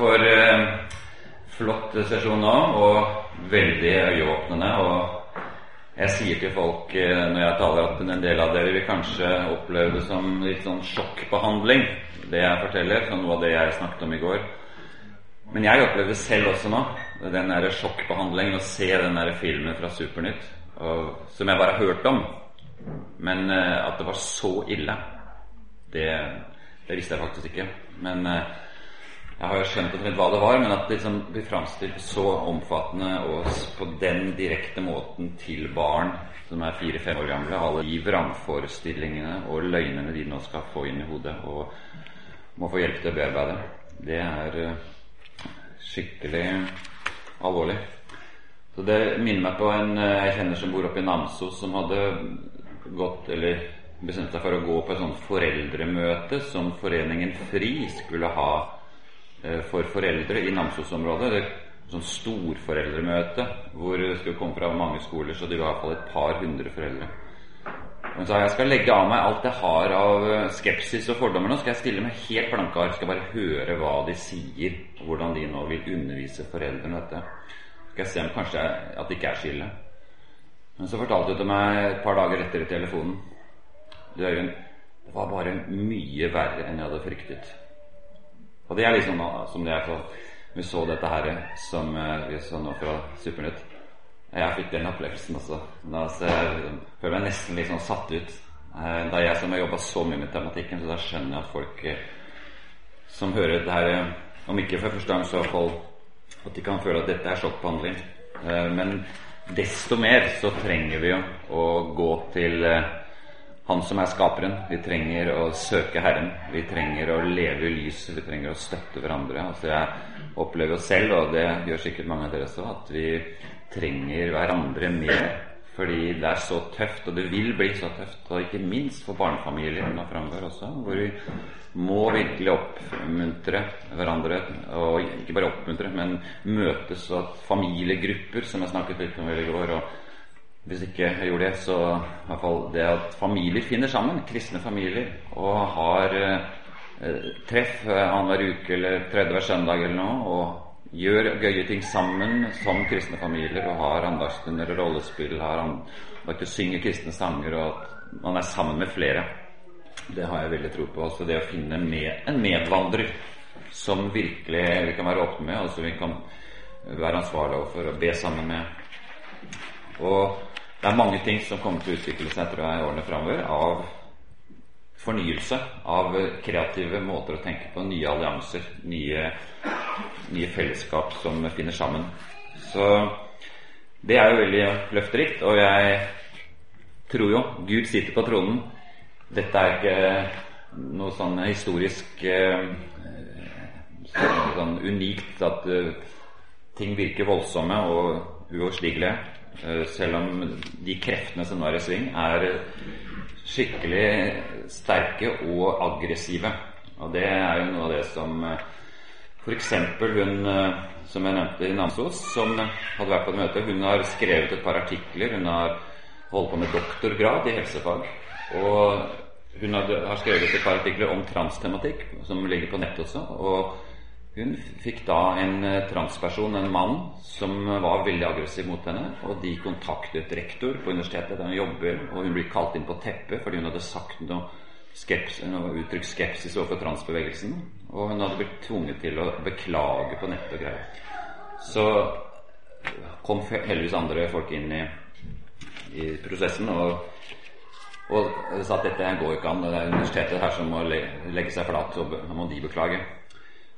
for eh, flott sesjon nå, og veldig øyeåpnende. Og jeg sier til folk eh, når jeg taler, at en del av dere vil kanskje oppleve det som litt sånn sjokkbehandling, det jeg forteller, som noe av det jeg snakket om i går. Men jeg opplevde selv også nå den der sjokkbehandlingen å se den der filmen fra Supernytt, og, som jeg bare har hørt om. Men eh, at det var så ille, det, det visste jeg faktisk ikke. Men eh, jeg har jo skjønt omtrent hva det var, men at det liksom blir framstilt så omfattende og på den direkte måten til barn som er fire-fem år gamle, alle de vrangforestillingene og løgnene de nå skal få inn i hodet og må få hjelp til å bearbeide, det er eh, skikkelig alvorlig. Så det minner meg på en eh, jeg kjenner som bor oppe i Namsos, som hadde gått, eller bestemt seg for å gå på et sånt foreldremøte som Foreningen FRI skulle ha for foreldre i Namsos-området. Det sånn storforeldremøte hvor det skulle komme fra mange skoler, så det var iallfall et par hundre foreldre. Hun sa jeg skal legge av meg alt jeg har av eh, skepsis og fordommer nå. Skal jeg stille meg helt blanke ark, skal bare høre hva de sier, og hvordan de nå vil undervise foreldrene dette. Skal jeg se om kanskje at det ikke er så ille. Men så fortalte hun til meg et par dager etter i telefonen Det var bare mye verre enn jeg hadde fryktet. Og det er liksom som det er for Vi så dette her som eh, vi så nå fra Supernytt. Jeg fikk den opplevelsen også. Altså, jeg føler meg nesten litt sånn satt ut. Eh, da jeg som har jobba så mye med tematikken, så da skjønner jeg at folk eh, som hører dette her, om ikke for første gang, så iallfall at de kan føle at dette er sjokkbehandling. Men desto mer så trenger vi jo å gå til han som er skaperen. Vi trenger å søke Herren. Vi trenger å leve i lyset. Vi trenger å støtte hverandre. Altså Jeg opplever jo selv, og det gjør sikkert mange av dere også, at vi trenger hverandre mer. Fordi det er så tøft, og det vil bli så tøft. Og ikke minst for barnefamilier nå framover også, hvor vi må virkelig oppmuntre hverandre. Og ikke bare oppmuntre, men møtes. Og at familiegrupper, som jeg snakket litt om i går, og hvis ikke jeg gjorde det, så i hvert fall det at familier finner sammen, kristne familier, og har eh, treff eh, annenhver uke eller tredje hver søndag eller noe, og gjør gøye ting sammen som kristne familier, og har andagsstunder og rollespill, har ikke synger kristne sanger, og at man er sammen med flere. Det har jeg veldig tro på. Altså det å finne med, en medvandrer som virkelig vi kan være åpne med, og som vi kan være ansvarlige for å be sammen med. Og det er mange ting som kommer til å utvikle seg tror jeg, i årene framover av fornyelse, av kreative måter å tenke på, nye allianser, nye, nye fellesskap som finner sammen. Så det er jo veldig løfterikt, og jeg tror jo Gud sitter på tronen. Dette er ikke noe sånn historisk eh, sånn unikt at uh, ting virker voldsomme og uoverstigelige. Eh, selv om de kreftene som nå er i sving, er skikkelig sterke og aggressive. Og det er jo noe av det som eh, f.eks. hun eh, som jeg nevnte i Namsos, som hadde vært på et møte, hun har skrevet et par artikler. Hun har holdt på med doktorgrad i helsefag. Og hun har skrevet et par artikler om transtematikk, som ligger på nett også. og hun fikk da en eh, transperson, en mann, som var veldig aggressiv mot henne. Og de kontaktet rektor på universitetet der hun jobber, og hun ble kalt inn på teppet fordi hun hadde sagt noe, skepsis, noe uttrykk skepsis overfor transbevegelsen. Og hun hadde blitt tvunget til å beklage på nett og greier. Så kom heldigvis andre folk inn i, i prosessen og, og sa at dette går ikke an. Det er universitetet her som må legge seg flat, så må de beklage.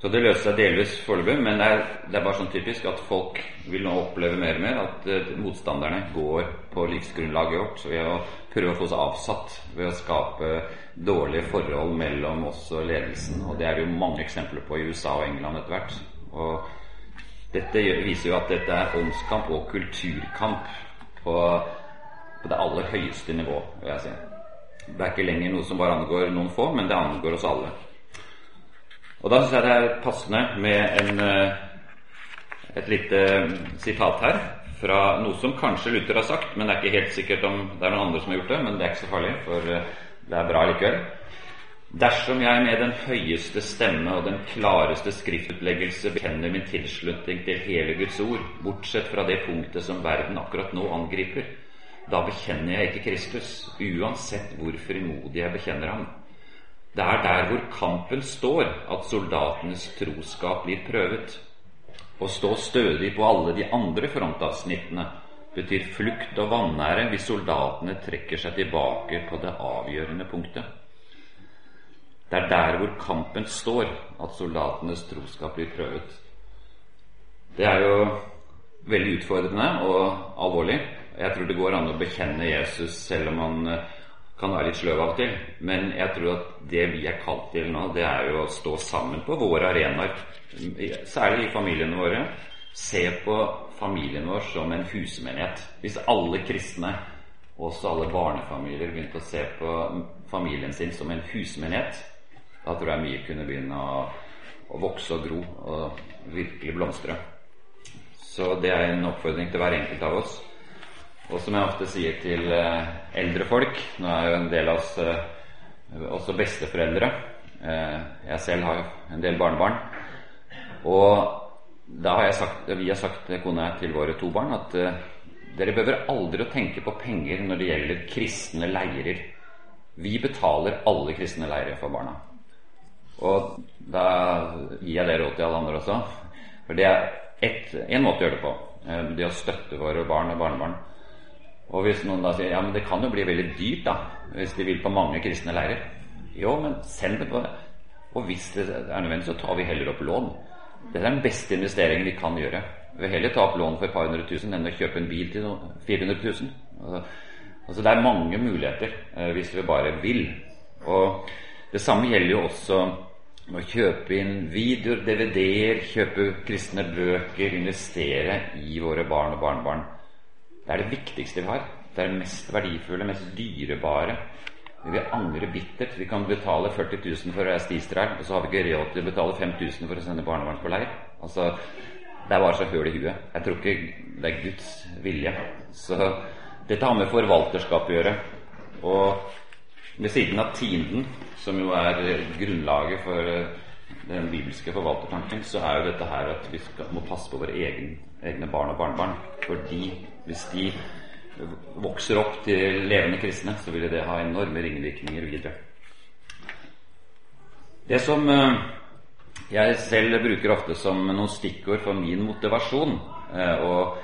Så det løser seg delvis foreløpig, men det er, det er, bare sånn typisk at folk vil nå oppleve mer og mer at uh, motstanderne går på livsgrunnlaget vårt ved å prøve å få seg avsatt, ved å skape dårlige forhold mellom oss og ledelsen. Og det er det jo mange eksempler på i USA og England etter hvert. Og dette viser jo at dette er åndskamp og kulturkamp på, på det aller høyeste nivå, vil jeg si. Det er ikke lenger noe som bare angår noen få, men det angår oss alle. Og da syns jeg det er passende med en, eh, et lite mm, sitat her fra noe som kanskje Luther har sagt, men det er ikke helt sikkert om det er noen andre som har gjort det. Men det er ikke så farlig, for eh, det er bra likevel. Dersom jeg med den høyeste stemme og den klareste skriftutleggelse bekjenner min tilslutning til hele Guds ord, bortsett fra det punktet som verden akkurat nå angriper, da bekjenner jeg ikke Kristus, uansett hvor frimodig jeg bekjenner ham. Det er der hvor kampen står, at soldatenes troskap blir prøvet. Å stå stødig på alle de andre frontavsnittene betyr flukt og vanære hvis soldatene trekker seg tilbake på det avgjørende punktet. Det er der hvor kampen står, at soldatenes troskap blir prøvet. Det er jo veldig utfordrende og alvorlig. Jeg tror det går an å bekjenne Jesus selv om man eh, kan være litt sløv av og til. Men jeg tror at det vi er kalt til nå, det er jo å stå sammen på våre arenaer. Særlig i familiene våre. Se på familien vår som en husmenighet. Hvis alle kristne, også alle barnefamilier, begynte å se på familien sin som en husmenighet, da tror jeg mye kunne begynne å, å vokse og gro og virkelig blomstre. Så det er en oppfordring til hver enkelt av oss. Og som jeg ofte sier til eh, eldre folk Nå er jo en del av oss eh, også besteforeldre. Eh, jeg selv har en del barnebarn. Og da har jeg sagt, vi har sagt kona til våre to barn at dere behøver aldri å tenke på penger når det gjelder kristne leirer. Vi betaler alle kristne leirer for barna. Og da gir jeg det råd til alle andre også. For det er én måte å gjøre det på. Det å støtte våre barn og barnebarn. Og hvis noen da sier ja, men det kan jo bli veldig dyrt da, hvis de vil på mange kristne leirer. Jo, men send det på det. Og hvis det er nødvendig, så tar vi heller opp lån. Det er den beste investeringen vi kan gjøre. Vi vil heller ta opp lån for et par hundre tusen enn å kjøpe en bil til 400 000. Altså, altså det er mange muligheter eh, hvis vi bare vil. Og det samme gjelder jo også å kjøpe inn videoer, DVD-er, kjøpe kristne bøker, investere i våre barn og barnebarn. Det er det viktigste vi har. Det er det mest verdifulle, mest dyrebare. Vi angrer bittert. Vi kan betale 40 000 for å reise til Israel, og så har vi ikke råd til å betale 5000 for å sende barnebarn på leir. Altså, Det er bare så høl i huet. Jeg tror ikke det er Guds vilje. Så dette har med forvalterskap å gjøre. Og ved siden av tienden, som jo er grunnlaget for eh, den bibelske forvaltertanken, så er jo dette her at vi må passe på vår egen, egne barn og barnebarn. Fordi hvis de vokser opp til levende kristne, så vil det ha enorme ringvirkninger videre. Det som eh, jeg selv bruker ofte som noen stikkord for min motivasjon, og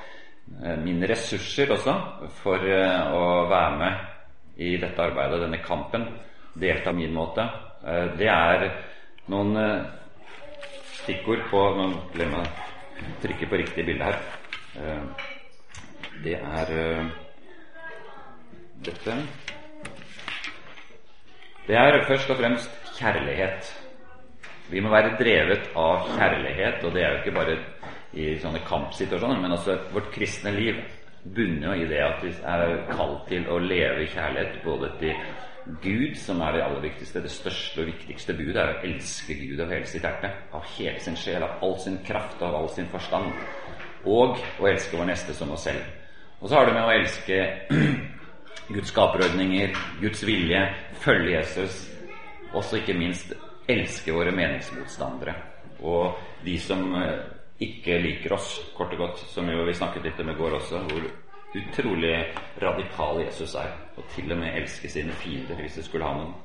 mine ressurser også, for å være med i dette arbeidet, denne kampen, delta min måte, eh, det er noen eh, stikkord på Nå glemmer jeg trykke på riktig bilde her. Eh, det er dette. Det er først og fremst kjærlighet. Vi må være drevet av kjærlighet, og det er jo ikke bare i sånne kampsituasjoner, men også vårt kristne liv bunner jo i det at vi er kalt til å leve i kjærlighet både til Gud, som er det aller viktigste, det største og viktigste budet, er å elske Gud av hele sitt hjerte, av hele sin sjel, av all sin kraft, av all sin forstand, og å elske vår neste som oss selv. Og så har det med å elske Guds skaperordninger, Guds vilje, følge Jesus, også ikke minst elske våre meningsmotstandere og de som eh, ikke liker oss, kort og godt, som jo vi snakket litt om i går også, hvor utrolig radikal Jesus er, og til og med elske sine fiender, hvis det skulle ha noen.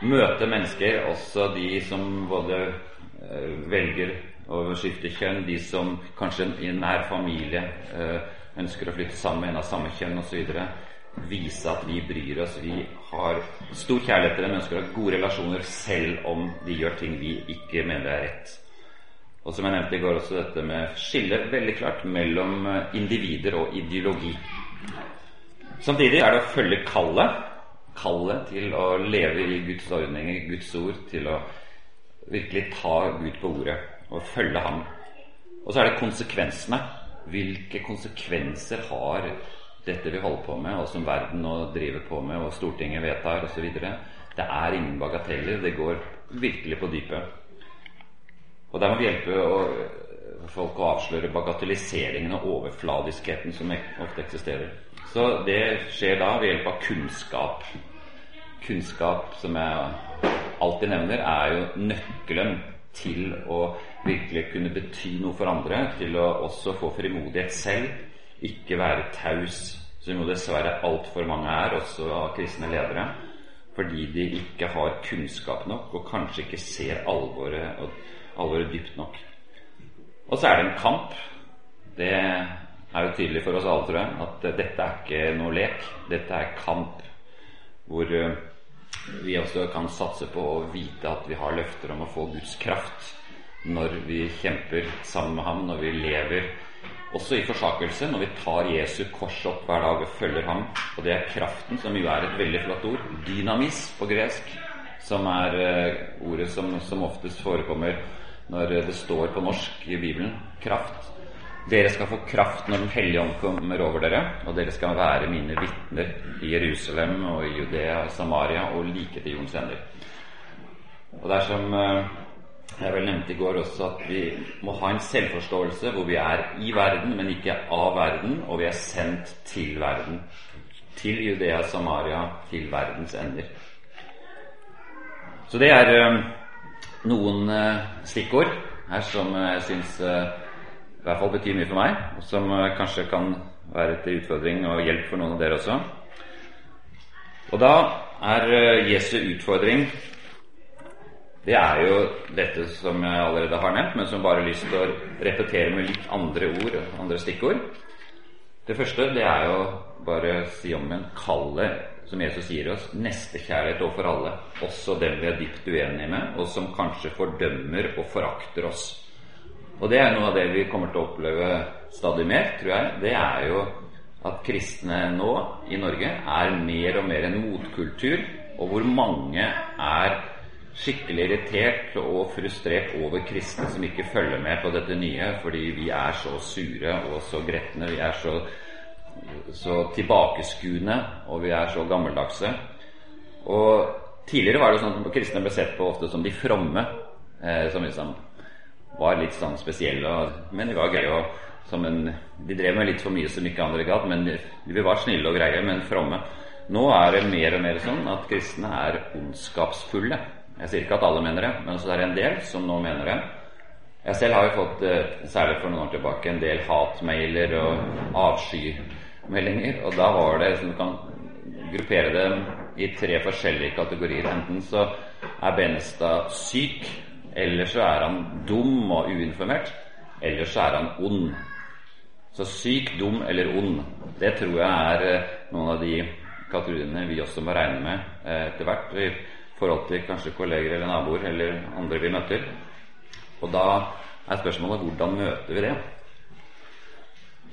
Møte mennesker, også de som både eh, velger å skifte kjønn, de som kanskje i nær familie eh, ønsker å flytte sammen med en av samme kjønn osv. Vise at vi bryr oss. Vi har stor kjærlighet til dem, ønsker å ha gode relasjoner selv om de gjør ting vi ikke mener er rett. Og som jeg nevnte i går, også dette med skille veldig klart mellom eh, individer og ideologi. Samtidig er det å følge kallet, kallet til å leve i Guds ordninger, Guds ord, til å virkelig ta Gud på ordet og følge Ham. Og så er det konsekvensene. Hvilke konsekvenser har dette vi holder på med, og som verden nå driver på med, og Stortinget vedtar osv.? Det er ingen bagateller. Det går virkelig på dypet. Og der må vi hjelpe folk å avsløre bagatelliseringen og overfladiskheten som ofte eksisterer. Så det skjer da ved hjelp av kunnskap. kunnskap, som jeg alltid nevner, er jo nøkkelen til å virkelig kunne bety noe for andre, til å også få frimodighet selv, ikke være taus, som jo dessverre altfor mange er, også av kristne ledere, fordi de ikke har kunnskap nok og kanskje ikke ser alvoret, alvoret dypt nok. Og så er det en kamp. Det er jo tydelig for oss alle, tror jeg, at dette er ikke noe lek. Dette er kamp hvor eh, vi også kan satse på å vite at vi har løfter om å få Guds kraft når vi kjemper sammen med ham, når vi lever også i forsakelse, når vi tar Jesu kors opp hver dag og følger ham. Og det er kraften, som jo er et veldig flott ord. Dynamis på gresk, som er uh, ordet som, som oftest forekommer når det står på norsk i Bibelen. Kraft. Dere skal få kraft når Den hellige ånd kommer over dere, og dere skal være mine vitner i Jerusalem og i Judea Samaria og like til jordens ender. Og det er som uh, jeg vel nevnte i går også at vi må ha en selvforståelse hvor vi er i verden, men ikke av verden, og vi er sendt til verden. Til Judea, Samaria, til verdens ender. Så det er um, noen uh, stikkord her som jeg syns i hvert fall betyr mye for meg, og som uh, kanskje kan være til utfordring og hjelp for noen av dere også. Og da er Jesu utfordring det er jo dette som jeg allerede har nevnt, men som bare har lyst til å repetere med litt andre ord, andre stikkord. Det første det er jo bare å si om en kalle, som Jesus gir oss, nestekjærlighet overfor alle, også dem vi er dypt uenige med, og som kanskje fordømmer og forakter oss. Og det er noe av det vi kommer til å oppleve stadig mer, tror jeg. Det er jo at kristne nå i Norge er mer og mer en motkultur, og hvor mange er skikkelig irritert og frustrert over kristne som ikke følger med på dette nye, fordi vi er så sure og så gretne, vi er så, så tilbakeskuende, og vi er så gammeldagse. Og Tidligere var det sånn at kristne ble sett på ofte som de fromme, eh, som liksom var litt sånn spesielle, men det var greie. å som en, de drev med litt for mye som ikke andre gadd, men de var snille og greie, men fromme. Nå er det mer og mer sånn at kristne er ondskapsfulle. Jeg sier ikke at alle mener det, men så er det en del som nå mener det. Jeg selv har jo fått, eh, særlig for noen år tilbake, en del hatmailer og avskymeldinger. Og da var det du kan gruppere det i tre forskjellige kategorier. Enten så er Benestad syk, eller så er han dum og uinformert, eller så er han ond. Så syk, dum eller ond, det tror jeg er eh, noen av de kategoriene vi også må regne med eh, etter hvert i forhold til kanskje kolleger eller naboer eller andre vi møter. Og da er spørsmålet hvordan møter vi det?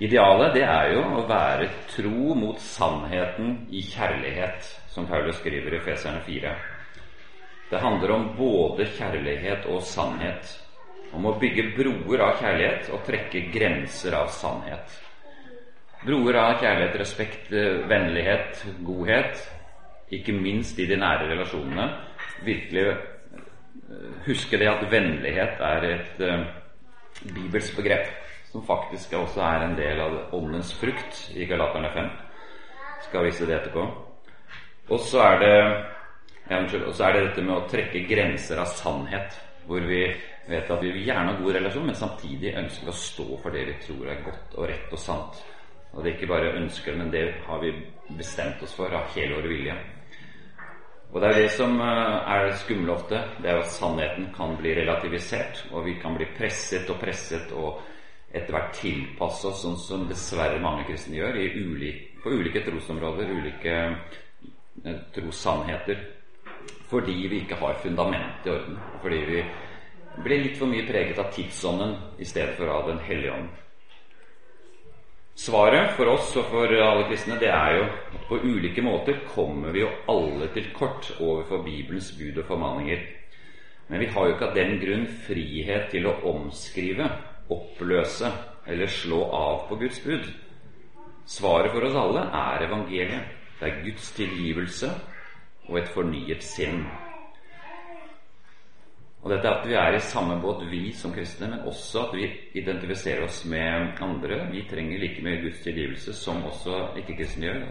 Idealet det er jo å være tro mot sannheten i kjærlighet, som Paulus skriver i Feserne 4. Det handler om både kjærlighet og sannhet. Om å bygge broer av kjærlighet og trekke grenser av sannhet. Broer av kjærlighet, respekt, vennlighet, godhet, ikke minst i de nære relasjonene, virkelig eh, huske det at vennlighet er et uh, bibelsk begrep som faktisk også er en del av åndens frukt i Galaterne 5. Skal vise det etterpå. Og så er det ja, og så er det dette med å trekke grenser av sannhet, hvor vi vet at vi vil gjerne ha god relasjon, men samtidig ønsker å stå for det vi tror er godt og rett og sant. Og det er ikke bare ønsker, men det har vi bestemt oss for av hele vår vilje. Og det er det som eh, er det ofte. Det er at sannheten kan bli relativisert, og vi kan bli presset og presset og etter hvert tilpasse oss, sånn som dessverre mange kristne gjør ulike, på ulike trosområder, ulike eh, trossannheter. Fordi vi ikke har fundamentet i orden. Fordi vi blir litt for mye preget av tidsånden i stedet for av Den hellige ånd. Svaret for oss og for alle kristne det er jo at på ulike måter kommer vi jo alle til kort overfor Bibelens bud og formaninger. Men vi har jo ikke av den grunn frihet til å omskrive, oppløse eller slå av på Guds bud. Svaret for oss alle er evangeliet. Det er Guds tilgivelse og et fornyet sinn. Og dette at vi er i samme båt, vi som kristne, men også at vi identifiserer oss med andre. Vi trenger like mye Guds tilgivelse som også ikke-kristne gjør.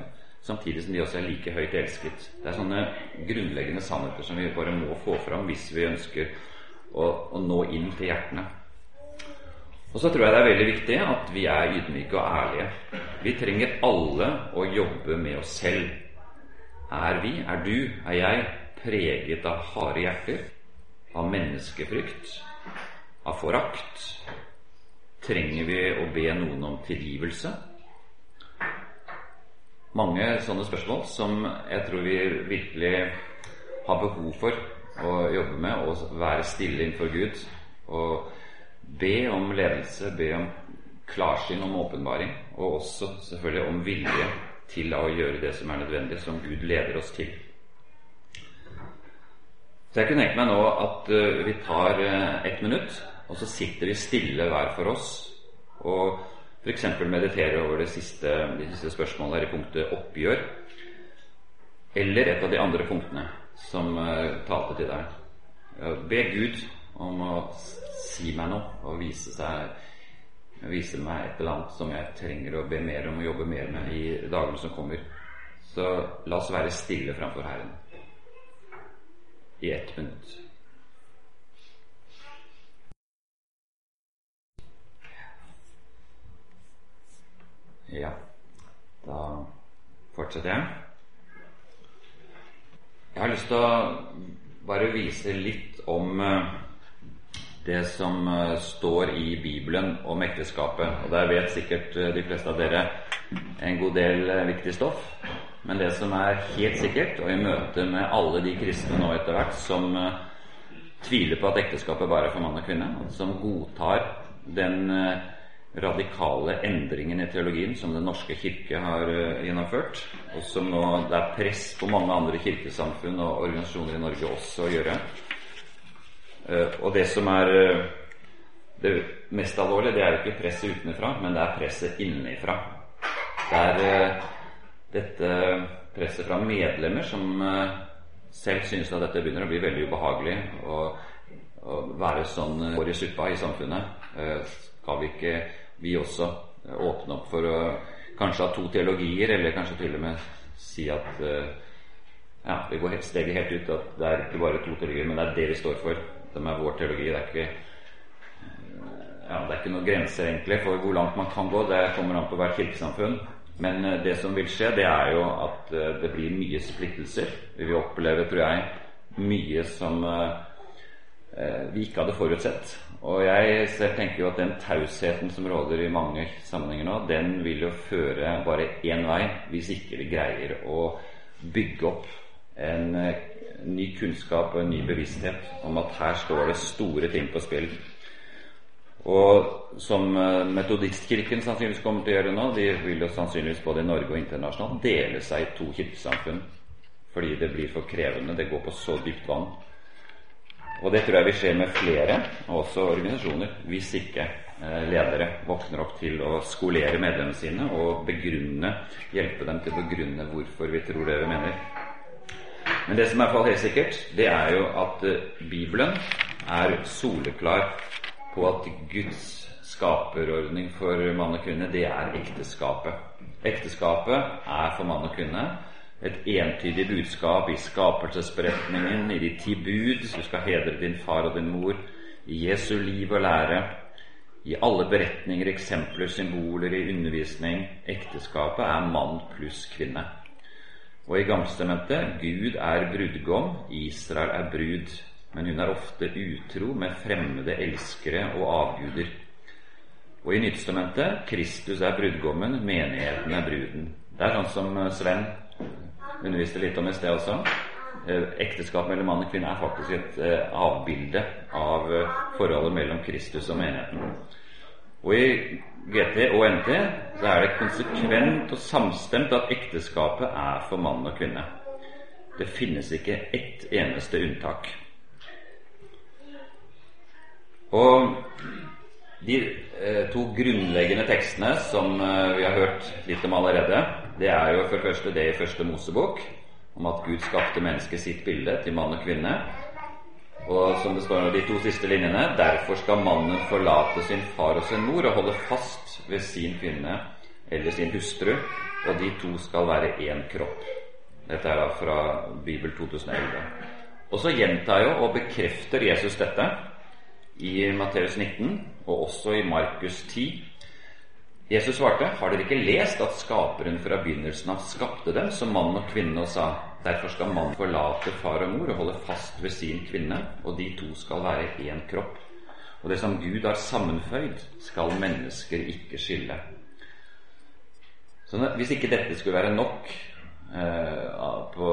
samtidig som de også er like høyt elsket. Det er sånne grunnleggende sannheter som vi bare må få fram hvis vi ønsker å, å nå inn til hjertene. Og så tror jeg det er veldig viktig at vi er ydmyke og ærlige. Vi trenger alle å jobbe med oss selv. Er vi, er du, er jeg preget av harde hjerter, av menneskefrykt, av forakt? Trenger vi å be noen om tilgivelse? Mange sånne spørsmål som jeg tror vi virkelig har behov for å jobbe med, og være stille innenfor Gud. og Be om ledelse, be om klarsyn, om åpenbaring, og også selvfølgelig om vilje til å gjøre det som er nødvendig, som Gud leder oss til. Så jeg kunne tenke meg nå at uh, vi tar uh, ett minutt, og så sitter vi stille hver for oss og f.eks. mediterer over det siste, de siste spørsmålene i punktet 'oppgjør', eller et av de andre punktene som uh, talte til deg. Be Gud om å si meg noe og vise, seg, vise meg et eller annet som jeg trenger å be mer om og jobbe mer med i dagene som kommer. Så la oss være stille framfor Herren i ett minutt. Ja, da fortsetter jeg. Jeg har lyst til å bare vise litt om uh, det som eh, står i Bibelen om ekteskapet. Og der vet sikkert eh, de fleste av dere en god del eh, viktig stoff. Men det som er helt sikkert, og i møte med alle de kristne nå etter hvert som tviler på at ekteskapet bare er for mann og kvinne, som godtar den radikale endringen i teologien som Den norske kirke har gjennomført, og som nå det er press på mange andre kirkesamfunn og organisasjoner i Norge også å gjøre, og det som er eh, det mest alvorlige, det er jo ikke presset utenfra, men det er presset innenfra. Det er eh, dette presset fra medlemmer som selv synes at dette begynner å bli veldig ubehagelig å, være sånn hår i suppa i samfunnet. Skal vi ikke vi også åpne opp for å kanskje ha to teologier, eller kanskje til og med si at ja, vi går steget helt ut at det er ikke bare to teologier, men det er det vi står for som med vår teologi. Det er ikke ja, det er ikke noen grenser egentlig for hvor langt man kan gå. Det kommer an på hvert kirkesamfunn. Men eh, det som vil skje, det er jo at eh, det blir mye splittelser. Vi vil oppleve, tror jeg, mye som eh, vi ikke hadde forutsett. Og jeg tenker jo at den tausheten som råder i mange sammenhenger nå, den vil jo føre bare én vei hvis ikke vi greier å bygge opp en ny kunnskap og en ny bevissthet om at her står det store ting på spill. Og som eh, Metodistkirken sannsynligvis kommer til å gjøre nå, de vil jo sannsynligvis både i Norge og internasjonalt dele seg i to kirkesamfunn fordi det blir for krevende. Det går på så dypt vann. Og det tror jeg vil skje med flere, og også organisasjoner, hvis ikke eh, ledere våkner opp til å skolere medlemmene sine og begrunne, hjelpe dem til å begrunne hvorfor vi tror det vi mener. Men det som er helt sikkert, det er jo at uh, Bibelen er soleklar på at Guds skaperordning for mann og kvinne, det er ekteskapet. Ekteskapet er for mann og kvinne et entydig budskap i skapelsesberetningen, i de ti bud Du skal hedre din far og din mor, i Jesu liv og lære, i alle beretninger, eksempler, symboler, i undervisning. Ekteskapet er mann pluss kvinne. Og i Gammeltestamentet Gud er brudgom, Israel er brud, men hun er ofte utro med fremmede elskere og avguder. Og i Nytestamentet Kristus er brudgommen, menigheten er bruden. Det er sånn som eh, Sven underviste litt om i sted også. Eh, ekteskap mellom mann og kvinne er faktisk et eh, avbilde av forholdet mellom Kristus og menigheten. Og i GT og NT så er det konsekvent og samstemt at ekteskapet er for mann og kvinne. Det finnes ikke ett eneste unntak. Og de eh, to grunnleggende tekstene som eh, vi har hørt litt om allerede, det er jo for det første det i Første Mosebok, om at Gud skapte mennesket sitt bilde til mann og kvinne. Og som det står i de to siste linjene Derfor skal mannen forlate sin far og sin mor og holde fast ved sin kvinne, eller sin hustru, og de to skal være én kropp. Dette er da fra Bibel 2011. Og så gjentar jo og bekrefter Jesus dette i Matteus 19 og også i Markus 10. Jesus svarte, 'Har dere ikke lest at Skaperen fra begynnelsen av skapte dem som mann og kvinne og sa:" Derfor skal mannen forlate far og mor og holde fast ved sin kvinne, og de to skal være én kropp. Og det som Gud har sammenføyd, skal mennesker ikke skille. Så Hvis ikke dette skulle være nok eh, på,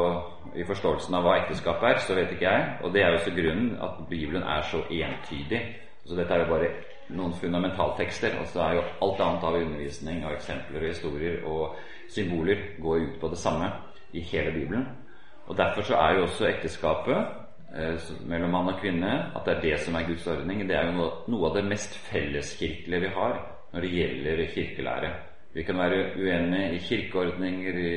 i forståelsen av hva ekteskap er, så vet ikke jeg. Og det er jo også grunnen at Bibelen er så entydig. Så dette er jo bare noen fundamentaltekster. Og så er jo alt annet av undervisning og eksempler og historier og symboler går ut på det samme i hele Bibelen. Og Derfor så er jo også ekteskapet eh, mellom mann og kvinne at det er det som er Guds ordning. Det er jo noe, noe av det mest felleskirkelige vi har når det gjelder kirkelære. Vi kan være uenige i kirkeordninger, i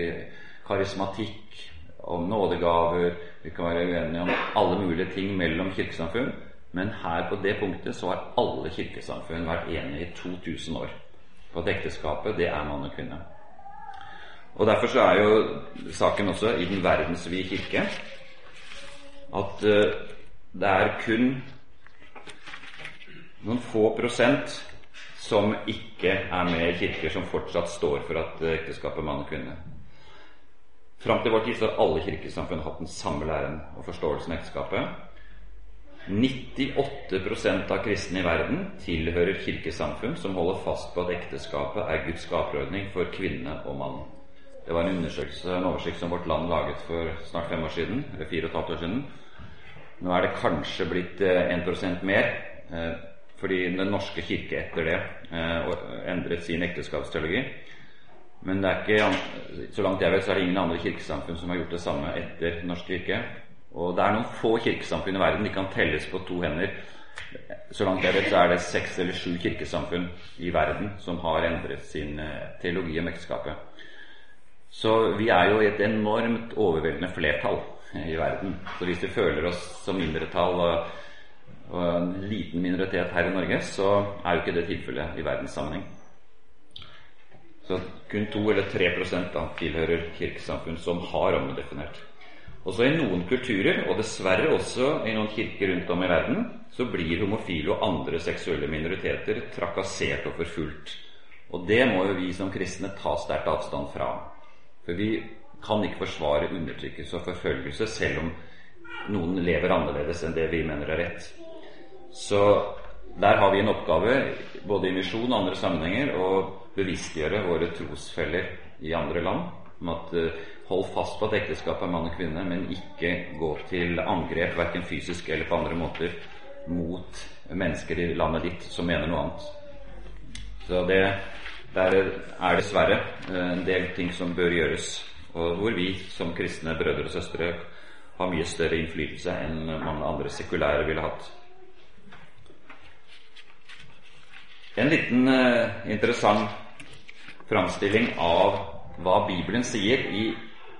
karismatikk, om nådegaver Vi kan være uenige om alle mulige ting mellom kirkesamfunn. Men her på det punktet så har alle kirkesamfunn vært enige i 2000 år på at ekteskapet, det er mann og kvinne. Og Derfor så er jo saken også i den verdensvide kirke at uh, det er kun noen få prosent som ikke er med i kirker som fortsatt står for at ekteskapet er mann og kvinne. Fram til vår tid så har alle kirkesamfunn hatt den samme læren og forståelsen av ekteskapet. 98% av kristne i verden tilhører kirkesamfunn som holder fast på at ekteskapet er Guds skaperordning for kvinne og mann. Det var en undersøkelse, en oversikt som Vårt Land laget for snart fem år siden, eller fire og et halvt år siden. Nå er det kanskje blitt 1 eh, mer, eh, fordi Den norske kirke etter det eh, endret sin ekteskapsteologi. Men det er ikke, så langt jeg vet, så er det ingen andre kirkesamfunn som har gjort det samme etter Den norske kirke. Og det er noen få kirkesamfunn i verden. De kan telles på to hender. Så langt jeg vet, så er det seks eller sju kirkesamfunn i verden som har endret sin teologi om ekteskapet. Så vi er jo et enormt overveldende flertall i verden. Så hvis vi føler oss som mindretall og, og en liten minoritet her i Norge, så er jo ikke det tilfellet i verdenssammenheng. Så kun to eller tre prosent tilhører kirkesamfunn som har rammedefinert. Også i noen kulturer, og dessverre også i noen kirker rundt om i verden, så blir homofile og andre seksuelle minoriteter trakassert og forfulgt. Og det må jo vi som kristne ta sterkt avstand fra. For vi kan ikke forsvare undertrykkelse og forfølgelse selv om noen lever annerledes enn det vi mener er rett. Så der har vi en oppgave, både i misjon og andre sammenhenger, å bevisstgjøre våre trosfeller i andre land om at uh, hold fast på at ekteskap er mann og kvinne, men ikke gå til angrep, verken fysisk eller på andre måter, mot mennesker i landet ditt som mener noe annet. Så det der er dessverre uh, en del ting som bør gjøres, og hvor vi som kristne brødre og søstre har mye større innflytelse enn mange andre sekulære ville hatt. En liten uh, interessant framstilling av hva Bibelen sier i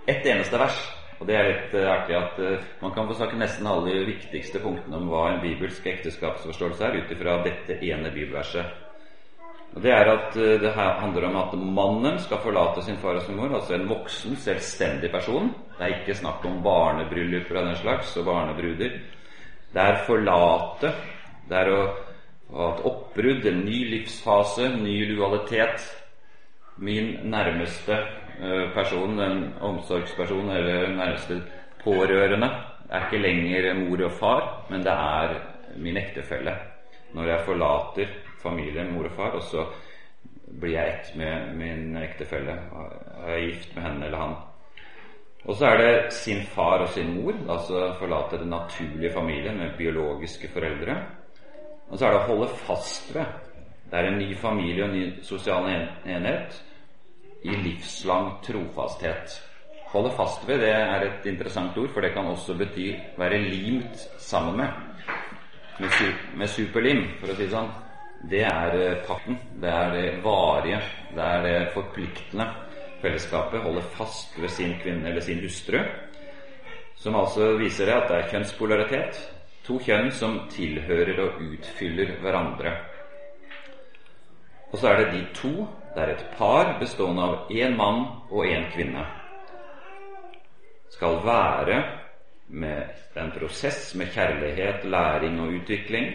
ett eneste vers. Og det er litt uh, artig at man kan få snakke nesten alle de viktigste punktene om hva en bibelsk ekteskapsforståelse er, ut ifra dette ene bibelverset. Og Det er at uh, det handler om at mannen skal forlate sin far og sin mor, altså en voksen, selvstendig person. Det er ikke snakk om barnebrylluper av den slags og barnebruder. Det er forlate. Det er å ha et oppbrudd, en ny livsfase, ny lojalitet min nærmeste eh, person, en omsorgsperson eller nærmeste pårørende, er ikke lenger mor og far, men det er min ektefelle. Når jeg forlater familien, mor og far, og så blir jeg ett med min ektefelle, Jeg er gift med henne eller han. Og så er det sin far og sin mor, altså forlate den naturlige familien med biologiske foreldre. Og så er det å holde fast ved. Det er en ny familie og en ny sosial enhet i livslang trofasthet. Holde fast ved det er et interessant ord, for det kan også bety være limt sammen. Med, med superlim, for å si det sånn. Det er eh, pakten. Det er det varige. Det er det forpliktende fellesskapet. holder fast ved sin kvinne eller sin hustru. Som altså viser det at det er kjønnspolaritet. To kjønn som tilhører og utfyller hverandre. Og så er det de to Det er et par bestående av én mann og én kvinne skal være med en prosess med kjærlighet, læring og utvikling.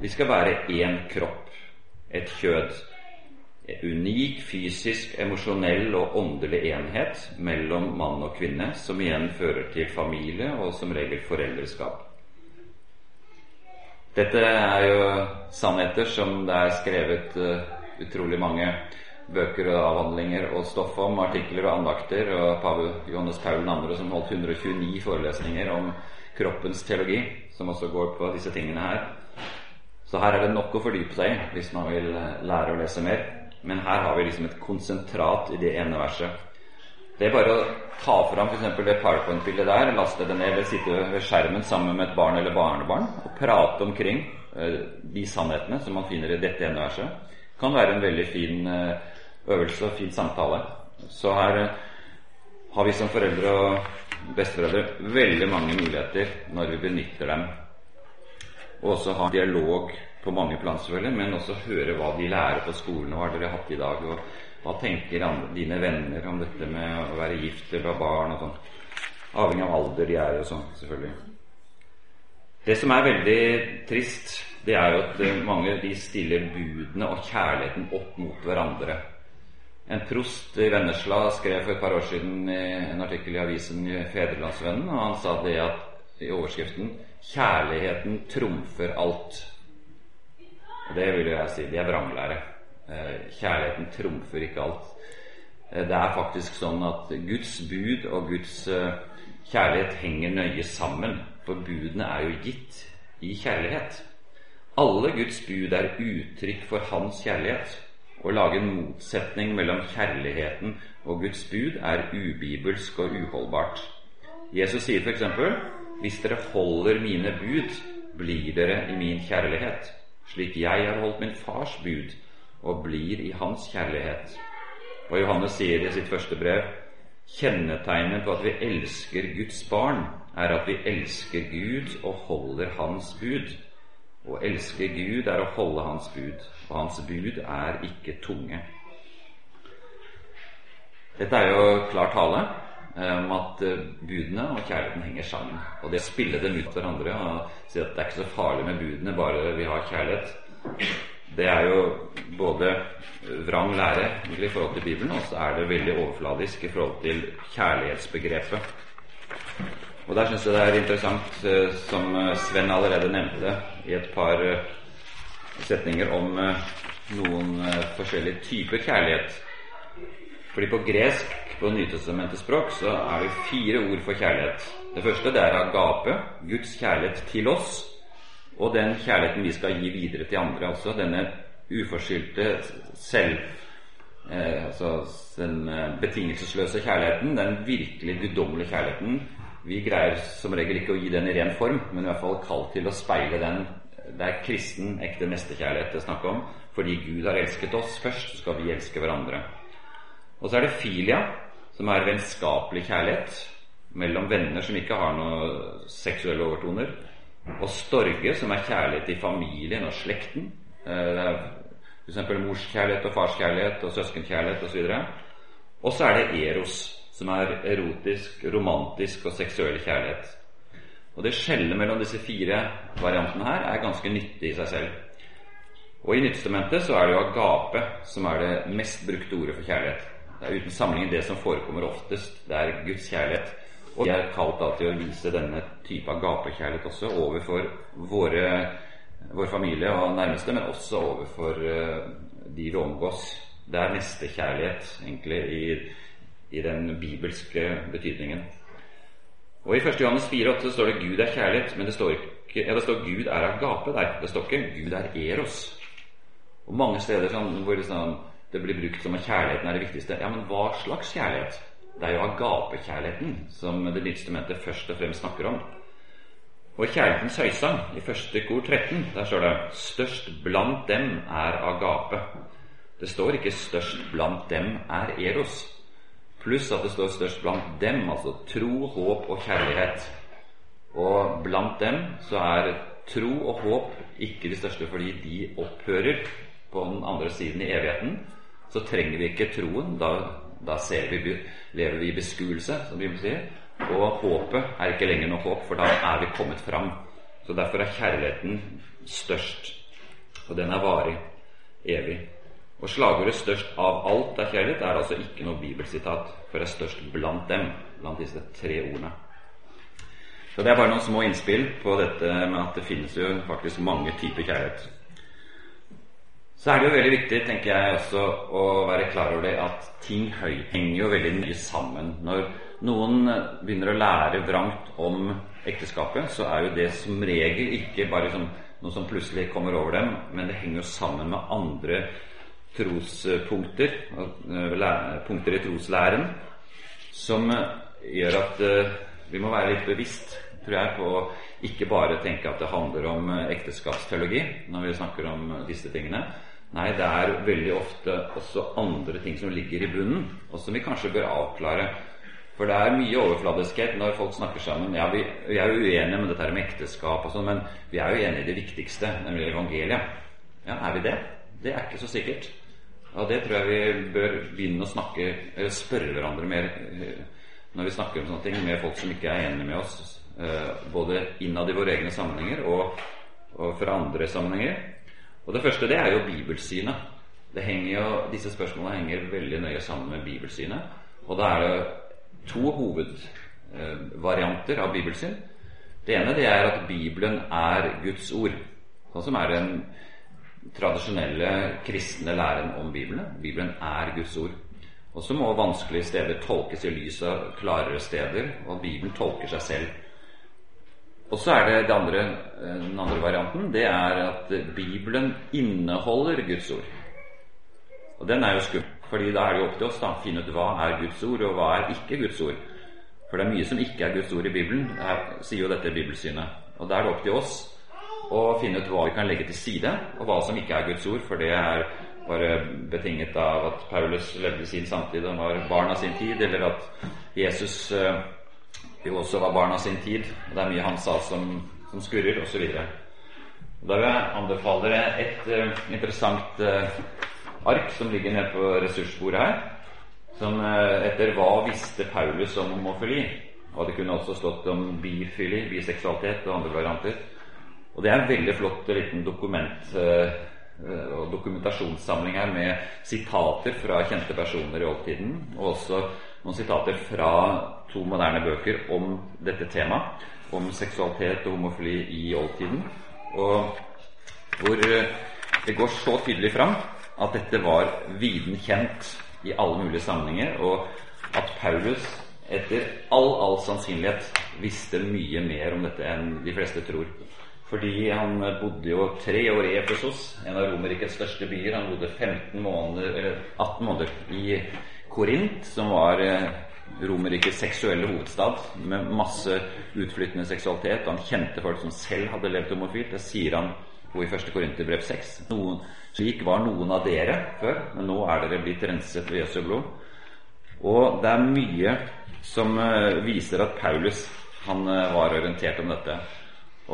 De skal være én kropp, et kjød. En unik fysisk, emosjonell og åndelig enhet mellom mann og kvinne, som igjen fører til familie og som regel foreldreskap. Dette er jo sannheter som det er skrevet uh, utrolig mange bøker og avhandlinger og stoff om, artikler og andakter, og pave Johannes Paul 2. som holdt 129 forelesninger om kroppens teologi, som også går på disse tingene her. Så her er det nok å fordype seg i hvis man vil eh, lære å lese mer. Men her har vi liksom et konsentrat i det ene verset. Det er bare å ta fram f.eks. det powerpoint-bildet der, laste det ned, eller sitte ved skjermen sammen med et barn eller barnebarn og prate omkring uh, de sannhetene som man finner i dette ene verset kan være en veldig fin eh, øvelse og fin samtale. Så her eh, har vi som foreldre og besteforeldre veldig mange muligheter når vi benytter dem. Og også ha dialog på mange plan, selvfølgelig, men også høre hva de lærer på skolen. Hva har hatt i dag? Og hva tenker dine venner om dette med å være gift eller ha barn og sånn? Avhengig av alder de er og sånn, selvfølgelig. Det som er veldig trist, det er jo at eh, mange de stiller budene og kjærligheten opp mot hverandre. En prost i Vennesla skrev for et par år siden en artikkel i avisen Fedrelandsvennen, og han sa det at i overskriften 'Kjærligheten trumfer alt'. Og Det vil jeg si. Det er vranglære. Eh, kjærligheten trumfer ikke alt. Eh, det er faktisk sånn at Guds bud og Guds kjærlighet henger nøye sammen. For budene er jo gitt i kjærlighet. Alle Guds bud er uttrykk for Hans kjærlighet. Å lage en motsetning mellom kjærligheten og Guds bud er ubibelsk og uholdbart. Jesus sier f.eks.: Hvis dere holder mine bud, blir dere i min kjærlighet, slik jeg har holdt min fars bud og blir i hans kjærlighet. Og Johannes sier i sitt første brev kjennetegnet på at vi elsker Guds barn, er at vi elsker Gud og holder Hans bud. Å elske Gud er å holde Hans bud, og Hans bud er ikke tunge. Dette er jo klar tale om at eh, budene og kjærligheten henger sammen. Og det å spille dem ut hverandre og si at det er ikke så farlig med budene, bare vi har kjærlighet, det er jo både vrang lære i forhold til Bibelen, og så er det veldig overfladisk i forhold til kjærlighetsbegrepet. Og Der syns jeg det er interessant, eh, som eh, Sven allerede nevnte i et par eh, setninger, om noen forskjellige typer kjærlighet. Fordi på gresk, på Nytestamentets språk, så er det fire ord for kjærlighet. Det første det er agape, Guds kjærlighet til oss, og den kjærligheten vi skal gi videre til andre. Altså denne uforskyldte selv eh, altså den betingelsesløse kjærligheten, den virkelig guddommelige kjærligheten vi greier som regel ikke å gi den i ren form, men i hvert fall kalt til å speile den. Det er kristen, ekte nestekjærlighet det er snakk om. Fordi Gud har elsket oss først, så skal vi elske hverandre. Og så er det filia, som er vennskapelig kjærlighet mellom venner som ikke har noen seksuelle overtoner. Og storge, som er kjærlighet i familien og slekten. Eh, det er f.eks. morskjærlighet og farskjærlighet og søskenkjærlighet osv. Og så er det eros, som er erotisk, romantisk og seksuell kjærlighet. Og Det skjellet mellom disse fire variantene her er ganske nyttig i seg selv. Og I Nyttestamentet så er det jo agape som er det mest brukte ordet for kjærlighet. Det er uten sammenligning det som forekommer oftest. Det er Guds kjærlighet. Og vi er kalt da til å vise denne type gapekjærlighet også overfor våre, vår familie og nærmeste, men også overfor uh, de vi omgås. Det er nestekjærlighet egentlig i i den bibelske betydningen. Og I 1. Johannes 4,8 står det 'Gud er kjærlighet', men det står ikke ja, det står 'Gud er agape' der. Det står ikke 'Gud er eros'. Og Mange steder sånn, hvor det, sånn, det blir brukt som at kjærligheten er det viktigste. Ja, men hva slags kjærlighet? Det er jo agapekjærligheten som Det nye mente først og fremst snakker om. Og i Kjærlighetens høysang, i første kor 13, der står det 'Størst blant dem er agape'. Det står ikke 'størst blant dem er eros' pluss at det står størst blant dem, altså tro, håp og kjærlighet. Og blant dem så er tro og håp ikke de største fordi de opphører på den andre siden i evigheten. Så trenger vi ikke troen. Da, da vi, lever vi i beskuelse, som Bibelen sier. Og håpet er ikke lenger noe håp, for da er vi kommet fram. Så derfor er kjærligheten størst. Og den er varig, evig. Og slagordet 'størst av alt er kjærlighet' er altså ikke noe bibelsitat, for det er størst blant dem, blant disse tre ordene. Så det er bare noen små innspill på dette med at det finnes jo faktisk mange typer kjærlighet. Så er det jo veldig viktig, tenker jeg også, å være klar over det at ting henger jo veldig mye sammen. Når noen begynner å lære vrangt om ekteskapet, så er jo det som regel ikke bare liksom noe som plutselig kommer over dem, men det henger jo sammen med andre trospunkter, eh, punkter i troslæren, som eh, gjør at eh, vi må være litt bevisst, tror jeg, på å ikke bare tenke at det handler om ekteskapsteologi når vi snakker om disse tingene. Nei, det er veldig ofte også andre ting som ligger i bunnen, og som vi kanskje bør avklare. For det er mye overfladiskhet når folk snakker sammen. Ja, vi, vi er jo uenige med dette her med ekteskap og sånn, men vi er jo enige i det viktigste, nemlig evangeliet. Ja, er vi det? Det er ikke så sikkert. Og det tror jeg vi bør begynne å snakke eller spørre hverandre mer eh, når vi snakker om sånne ting, med folk som ikke er enige med oss, eh, både innad i våre egne sammenhenger og, og fra andre sammenhenger. Og Det første det er jo bibelsynet. Det jo, disse spørsmålene henger veldig nøye sammen med bibelsynet. Og da er det to hovedvarianter av bibelsyn. Det ene det er at Bibelen er Guds ord, sånn som er den tradisjonelle kristne læren om Bibelen. Bibelen er Guds ord. Og så må vanskelige steder tolkes i lys av klarere steder, og Bibelen tolker seg selv. Og så er det, det andre, eh, den andre varianten. Det er at Bibelen inneholder Guds ord. Og den er jo skummel, fordi da er det jo opp til oss å finne ut hva er Guds ord, og hva er ikke Guds ord. For det er mye som ikke er Guds ord i Bibelen, her sier jo dette bibelsynet. Og da er det opp til oss å finne ut hva vi kan legge til side, og hva som ikke er Guds ord, for det er bare betinget av at Paulus levde sin samtid og var barn av sin tid, eller at Jesus uh, jo også var barn av sin tid, og det er mye han sa som, som skurrer, osv. Da vil jeg anbefale et uh, interessant uh, ark som ligger nede på ressursbordet her, som etter 'Hva visste Paulus om homofili?' Og det kunne også stått om bifili, biseksualitet og andre varianter. Og det er en veldig flott liten dokument eh, og dokumentasjonssamling her med sitater fra kjente personer i oldtiden, og også noen sitater fra to moderne bøker om dette temaet, om seksualitet og homofili i oldtiden, og hvor eh, det går så tydelig fram at dette var viden kjent i alle mulige sammenhenger, og at Paulus etter all, all sannsynlighet visste mye mer om dette enn de fleste tror. Fordi han bodde jo tre år i Efesos, en av Romerrikets største byer. Han bodde 15 måneder, eller 18 måneder i Korint, som var eh, Romerrikets seksuelle hovedstad, med masse utflyttende seksualitet. Han kjente folk som selv hadde levd homofilt. Det sier han i 1. Korinterbrev 6. Noen, slik var noen av dere før, men nå er dere blitt renset ved Jesu blod. Og det er mye som uh, viser at Paulus han uh, var orientert om dette.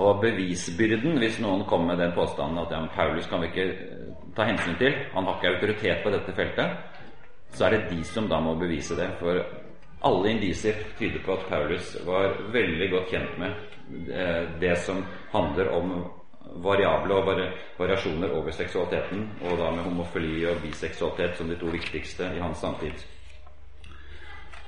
Og bevisbyrden, hvis noen kommer med den påstanden at ja, Paulus kan vi ikke eh, ta hensyn til, han har ikke autoritet på dette feltet, så er det de som da må bevise det. For alle indisier tyder på at Paulus var veldig godt kjent med det, eh, som handler om variable og variasjoner over seksualiteten, og da med homofili og biseksualitet som de to viktigste i hans samtid.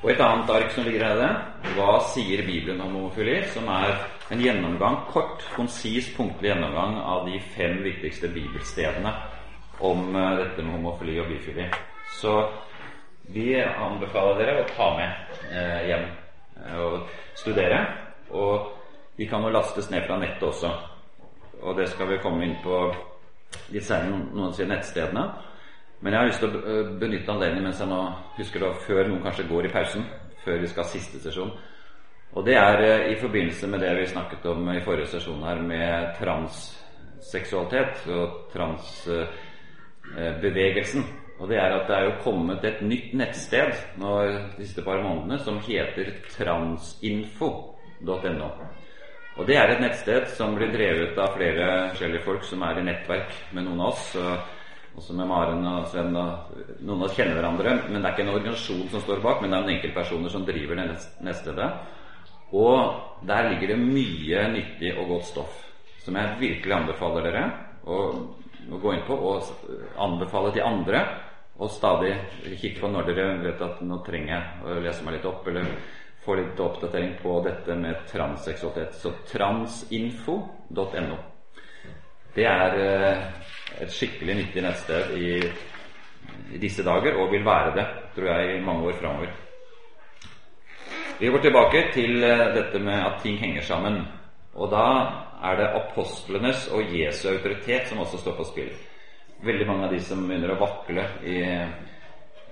Og et annet ark som ligger her, hva sier Bibelen om homofili? Som er en gjennomgang, kort, konsis, punktlig gjennomgang av de fem viktigste bibelstedene om uh, dette med homofili og bifili. Så vi anbefaler dere å ta med uh, hjem uh, og studere. Og de kan jo lastes ned fra nettet også. Og det skal vi komme inn på litt senere, noen av nettstedene. Men jeg har lyst til å eh, benytte anledningen mens jeg nå husker det før noen kanskje går i pausen, før vi skal ha siste sesjon. Og det er eh, i forbindelse med det vi snakket om i forrige sesjon her, med transseksualitet og transbevegelsen. Og det er at det er jo kommet et nytt nettsted nå de siste par månedene som heter transinfo.no. Og det er et nettsted som blir drevet av flere forskjellige folk som er i nettverk med noen av oss. også med Maren og Sven og Noen av oss kjenner hverandre, men det er ikke en organisasjon som står bak, men det er noen enkeltpersoner som driver det nettstedet. Og der ligger det mye nyttig og godt stoff som jeg virkelig anbefaler dere å, gå inn på og anbefale til andre. Og stadig kikke på når dere vet at nå trenger jeg å lese meg litt opp, eller få litt oppdatering på dette med transseksualitet. Så transinfo.no. Det er eh, et skikkelig nyttig nettsted i, disse dager, og vil være det, tror jeg, i mange år framover. Vi går tilbake til eh, dette med at ting henger sammen. Og da er det apostlenes og Jesu autoritet som også står på spill. Veldig mange av de som begynner å vakle i,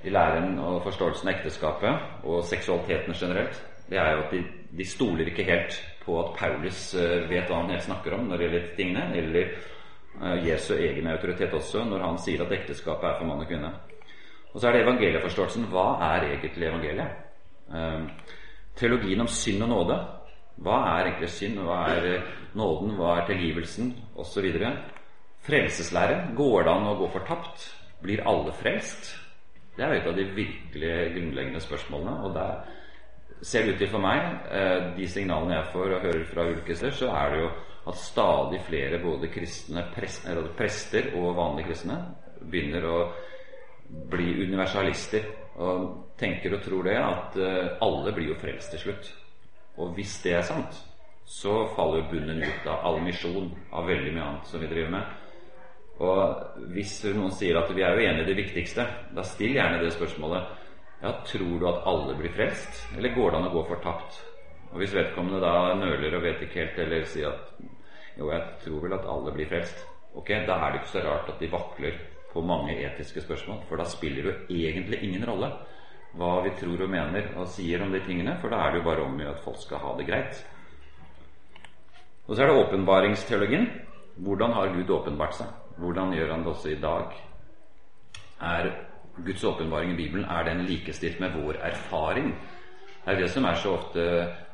i læren og forståelsen av ekteskapet og seksualiteten generelt, det er jo at de, de stoler ikke helt på at Paulus eh, vet hva han helt snakker om når det gjelder tingene, eller uh, Jesu egen autoritet også når han sier at ekteskapet er for mann og kvinne. Og så er det evangelieforståelsen. Hva er egentlig evangeliet? Uh, teologien om synd og nåde. Hva er egentlig synd? Hva er nåden? Hva er tilgivelsen? Osv. Frelseslære. Går det an å gå fortapt? Blir alle frelst? Det er jo et av de virkelig grunnleggende spørsmålene. Og der ser det ut til for meg, eh, de signalene jeg får og hører fra ulike så er det jo at stadig flere både kristne prester og vanlige kristne begynner å bli universalister og tenker og tror det at eh, alle blir jo frelst til slutt. Og hvis det er sant, så faller jo bunnen ut av all misjon, av veldig mye annet som vi driver med. Og hvis noen sier at vi er jo enige i det viktigste, da still gjerne det spørsmålet. Ja, tror du at alle blir frelst, eller går det an å gå fortapt? Og hvis vedkommende da nøler og vet ikke helt, eller sier at jo, jeg tror vel at alle blir frelst, ok, da er det ikke så rart at de vakler på mange etiske spørsmål, for da spiller det jo egentlig ingen rolle hva vi tror og mener og sier om de tingene, for da er det jo bare om at folk skal ha det greit. Og så er det åpenbaringsteologien. Hvordan har Gud åpenbart seg? Hvordan gjør han det også i dag? Er Guds åpenbaring i Bibelen er den likestilt med vår erfaring? Det er det som er så ofte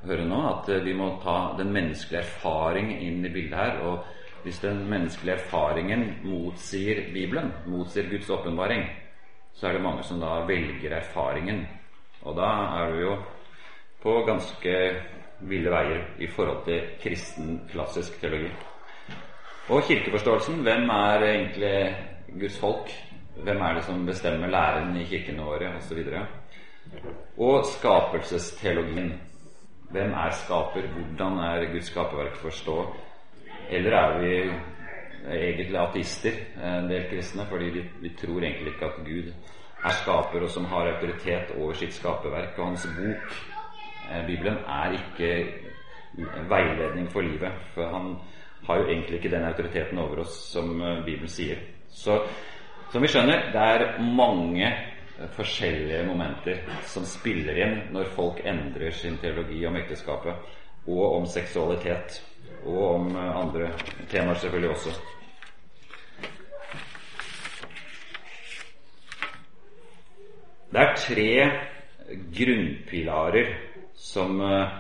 hører nå, at vi må ta den menneskelige erfaring inn i bildet her. og hvis den menneskelige erfaringen motsier Bibelen, motsier Guds åpenbaring, så er det mange som da velger erfaringen. Og da er du jo på ganske ville veier i forhold til kristen, klassisk teologi. Og kirkeforståelsen hvem er egentlig Guds folk? Hvem er det som bestemmer læren i kirkene våre, osv.? Og, og skapelsesteologien. Hvem er skaper? Hvordan er Guds skaperverk forstå? Eller er vi egentlig ateister, en del kristne, fordi vi, vi, tror egentlig ikke at Gud er skaper og som har autoritet over sitt skaperverk. Og hans bok, eh, Bibelen, er ikke veiledning for livet. For han har jo egentlig ikke den autoriteten over oss som eh, Bibelen sier. Så som vi skjønner, det er mange forskjellige momenter som spiller inn når folk endrer sin teologi om ekteskapet og om seksualitet og om eh, andre temaer selvfølgelig også. Det er tre grunnpilarer som eh,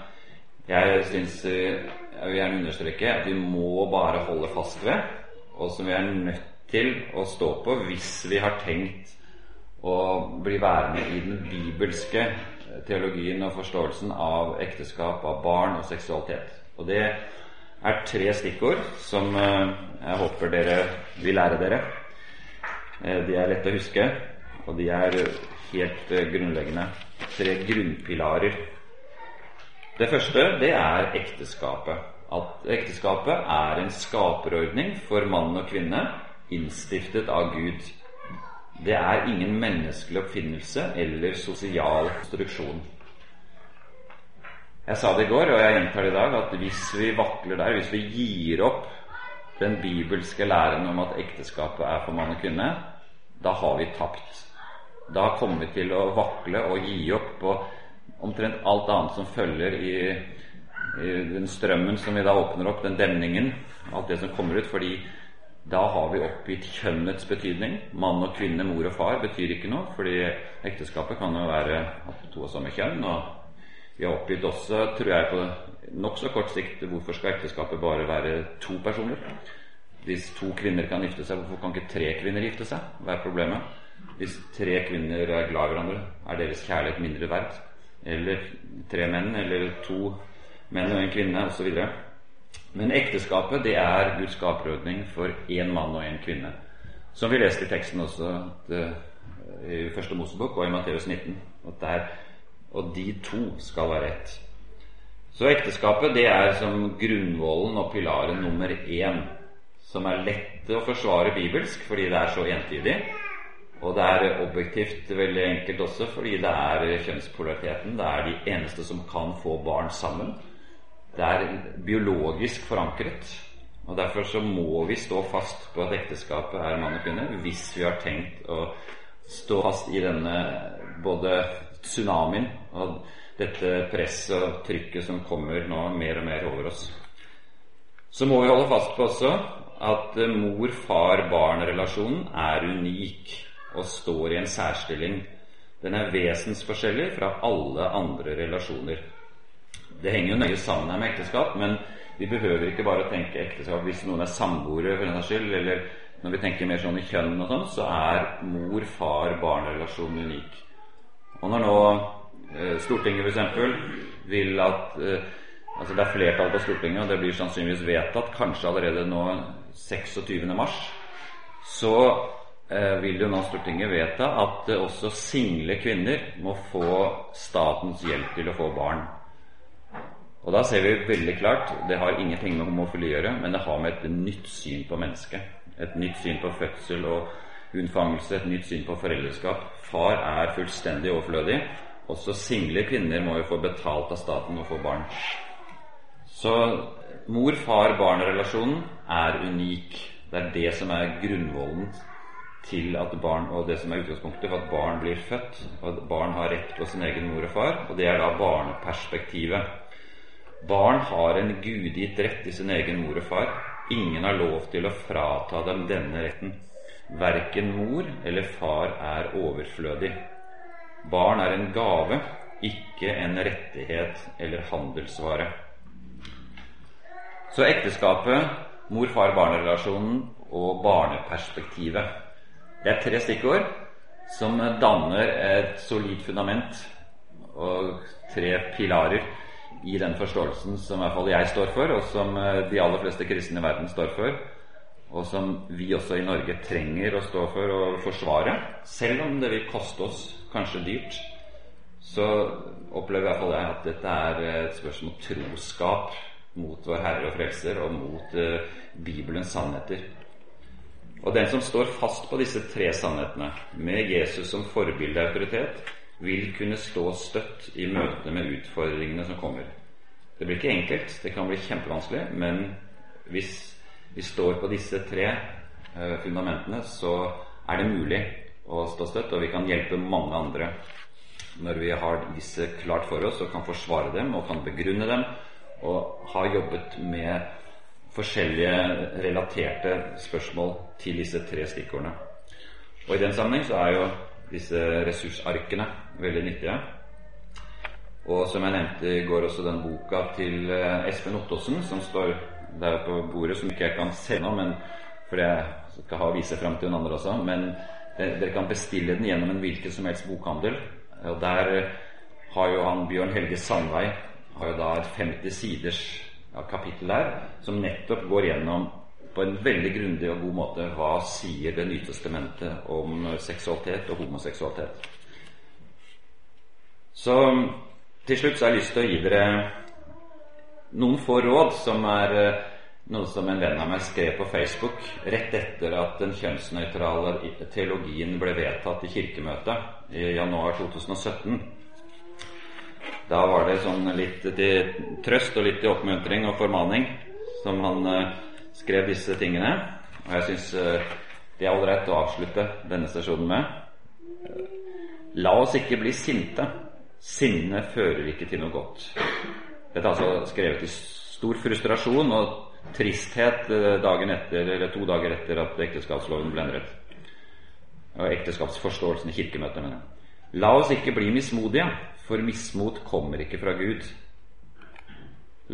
jeg syns eh, jeg vil gjerne understreke at vi må bare holde fast ved, og som vi er nødt til å stå på hvis vi har tenkt å bli værende i den bibelske teologien og forståelsen av ekteskap, av barn og seksualitet. Og det er tre stikkord som eh, jeg håper dere vil lære dere. Eh, de er lette å huske, og de er helt eh, grunnleggende. Tre grunnpilarer. Det første det er ekteskapet. At ekteskapet er en skaperordning for mann og kvinne innstiftet av Gud. Det er ingen menneskelig oppfinnelse eller sosial konstruksjon. Jeg sa det i går, og jeg gjentar det i dag, at hvis vi vakler der, hvis vi gir opp den bibelske læren om at ekteskapet er for mann og kvinne, da har vi tapt. Da kommer vi til å vakle og gi opp på omtrent alt annet som følger i, i den strømmen som vi da åpner opp, den demningen, alt det som kommer ut. fordi da har vi oppgitt kjønnets betydning. Mann og kvinne, mor og far betyr ikke noe, fordi ekteskapet kan jo være to av samme kjønn. og vi har oppgitt også, tror jeg, på nokså kort sikt hvorfor skal ekteskapet bare være to personer? Hvis to kvinner kan gifte seg, hvorfor kan ikke tre kvinner gifte seg? Hva er problemet? Hvis tre kvinner er glad i hverandre, er deres kjærlighet mindre verdt? Eller tre menn, eller to menn og en kvinne, osv. Men ekteskapet det er Guds skaperordning for én mann og én kvinne. Som vi leste i teksten også at, uh, i Første Mosebok og i Matteus 19. At der, og de to skal være ett. Så ekteskapet det er som grunnvollen og pilaren nummer én, som er lett å forsvare bibelsk fordi det er så entydig. Og det er objektivt veldig enkelt også fordi det er kjønnspolariteten. Det er de eneste som kan få barn sammen. Det er biologisk forankret. Og Derfor så må vi stå fast på at ekteskapet er mann og kvinne hvis vi har tenkt å stå fast i denne både tsunamien og dette presset og trykket som kommer nå mer og mer over oss. Så må vi holde fast på også at mor-far-barn-relasjonen er unik og står i en særstilling. Den er vesensforskjellig fra alle andre relasjoner. Det henger jo nøye sammen her med ekteskap, men vi behøver ikke bare å tenke ekteskap hvis noen er samboere, for den skyld, eller når vi tenker mer sånn i kjønn og sånn, så er mor-far-barn-relasjonen unik. Og når nå eh, Stortinget f.eks. vil at eh, Altså det er flertall på Stortinget, og det blir sannsynligvis vedtatt kanskje allerede nå 26. mars, så vil jo nå Stortinget vedta at eh, også single kvinner må få statens hjelp til å få barn. Og da ser vi veldig klart det har ingenting med homofili å gjøre, men det har med et nytt syn på mennesket. Et nytt syn på fødsel og unnfangelse, et nytt syn på foreldreskap. Far er fullstendig overflødig. Også single kvinner må jo få betalt av staten å få barn. Så mor-far-barn-relasjonen er unik. Det er det som er grunnvollen til at barn, og det som er utgangspunktet for at barn blir født. Og at barn har rett på sin egen mor og far. Og det er da barneperspektivet. Barn har en gudgitt rett i sin egen mor og far. Ingen har lov til å frata dem denne retten. Verken mor eller far er overflødig. Barn er en gave, ikke en rettighet eller handelsvare. Så ekteskapet, mor-far-barn-relasjonen og barneperspektivet. Det er tre stikkord som danner et solid fundament og tre pilarer i den forståelsen som i hvert fall jeg står for, og som eh, de aller fleste kristne i verden står for, og som vi også i Norge trenger å stå for og forsvare, selv om det vil koste oss kanskje dyrt, så opplever i hvert fall jeg at dette er et spørsmål om troskap mot vår Herre og Frelser og mot uh, Bibelens sannheter. Og den som står fast på disse tre sannhetene, med Jesus som forbildeautoritet, vil kunne stå støtt i møte med utfordringene som kommer. Det blir ikke enkelt, det kan bli kjempevanskelig, men hvis vi står på disse tre eh, fundamentene, så er det mulig å stå støtt, og vi kan hjelpe mange andre når vi har disse klart for oss og kan forsvare dem og kan begrunne dem og har jobbet med forskjellige relaterte spørsmål til disse tre stikkordene. Og I den sammenheng så er jo disse ressursarkene veldig nyttige. Og som jeg nevnte går, også den boka til eh, Espen Ottosen som står der på bordet, som ikke jeg kan se nå, men fordi jeg skal ha vise fram til noen andre også. Men dere kan bestille den gjennom en hvilken som helst bokhandel. Og der har jo han Bjørn Helge Sandvei har jo da et 50 siders ja, kapittel der som nettopp går gjennom på en veldig grundig og god måte hva sier Det nye testamentet om seksualitet og homoseksualitet. Så til slutt så har jeg lyst til å gi dere noen få råd som er eh, noe som en venn av meg skrev på Facebook rett etter at den kjønnsnøytrale teologien ble vedtatt i Kirkemøtet i januar 2017. Da var det sånn litt til trøst og litt til oppmuntring og formaning som han uh, skrev disse tingene. Og jeg syns uh, det er ålreit å avslutte denne stasjonen med. Uh, la oss ikke bli sinte. Sinne fører ikke til noe godt. Dette er altså skrevet i stor frustrasjon og tristhet dagen etter, eller to dager etter at ekteskapsloven ble endret. Og ekteskapsforståelsen i Kirkemøtet, mener jeg. La oss ikke bli mismodige, for mismot kommer ikke fra Gud.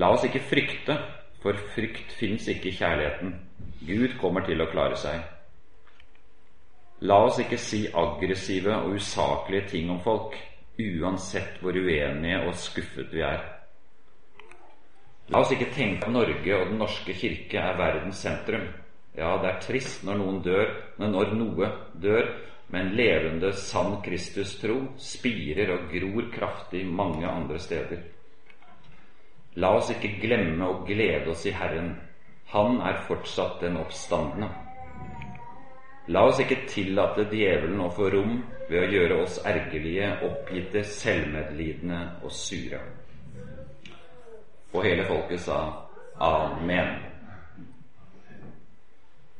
La oss ikke frykte, For frykt fins ikke i kjærligheten. Gud kommer til å klare seg. La oss ikke si aggressive og usaklige ting om folk, uansett hvor uenige og skuffet vi er. La oss ikke tenke at Norge og Den norske kirke er verdens sentrum. Ja, det er trist når noen dør, men når noe dør, men levende, sann Kristus-tro spirer og gror kraftig mange andre steder. La oss ikke glemme å glede oss i Herren. Han er fortsatt den oppstandende. La oss ikke tillate djevelen å få rom ved å gjøre oss ergerlige, oppgitte, selvmedlidende og sure. Og hele folket sa amen.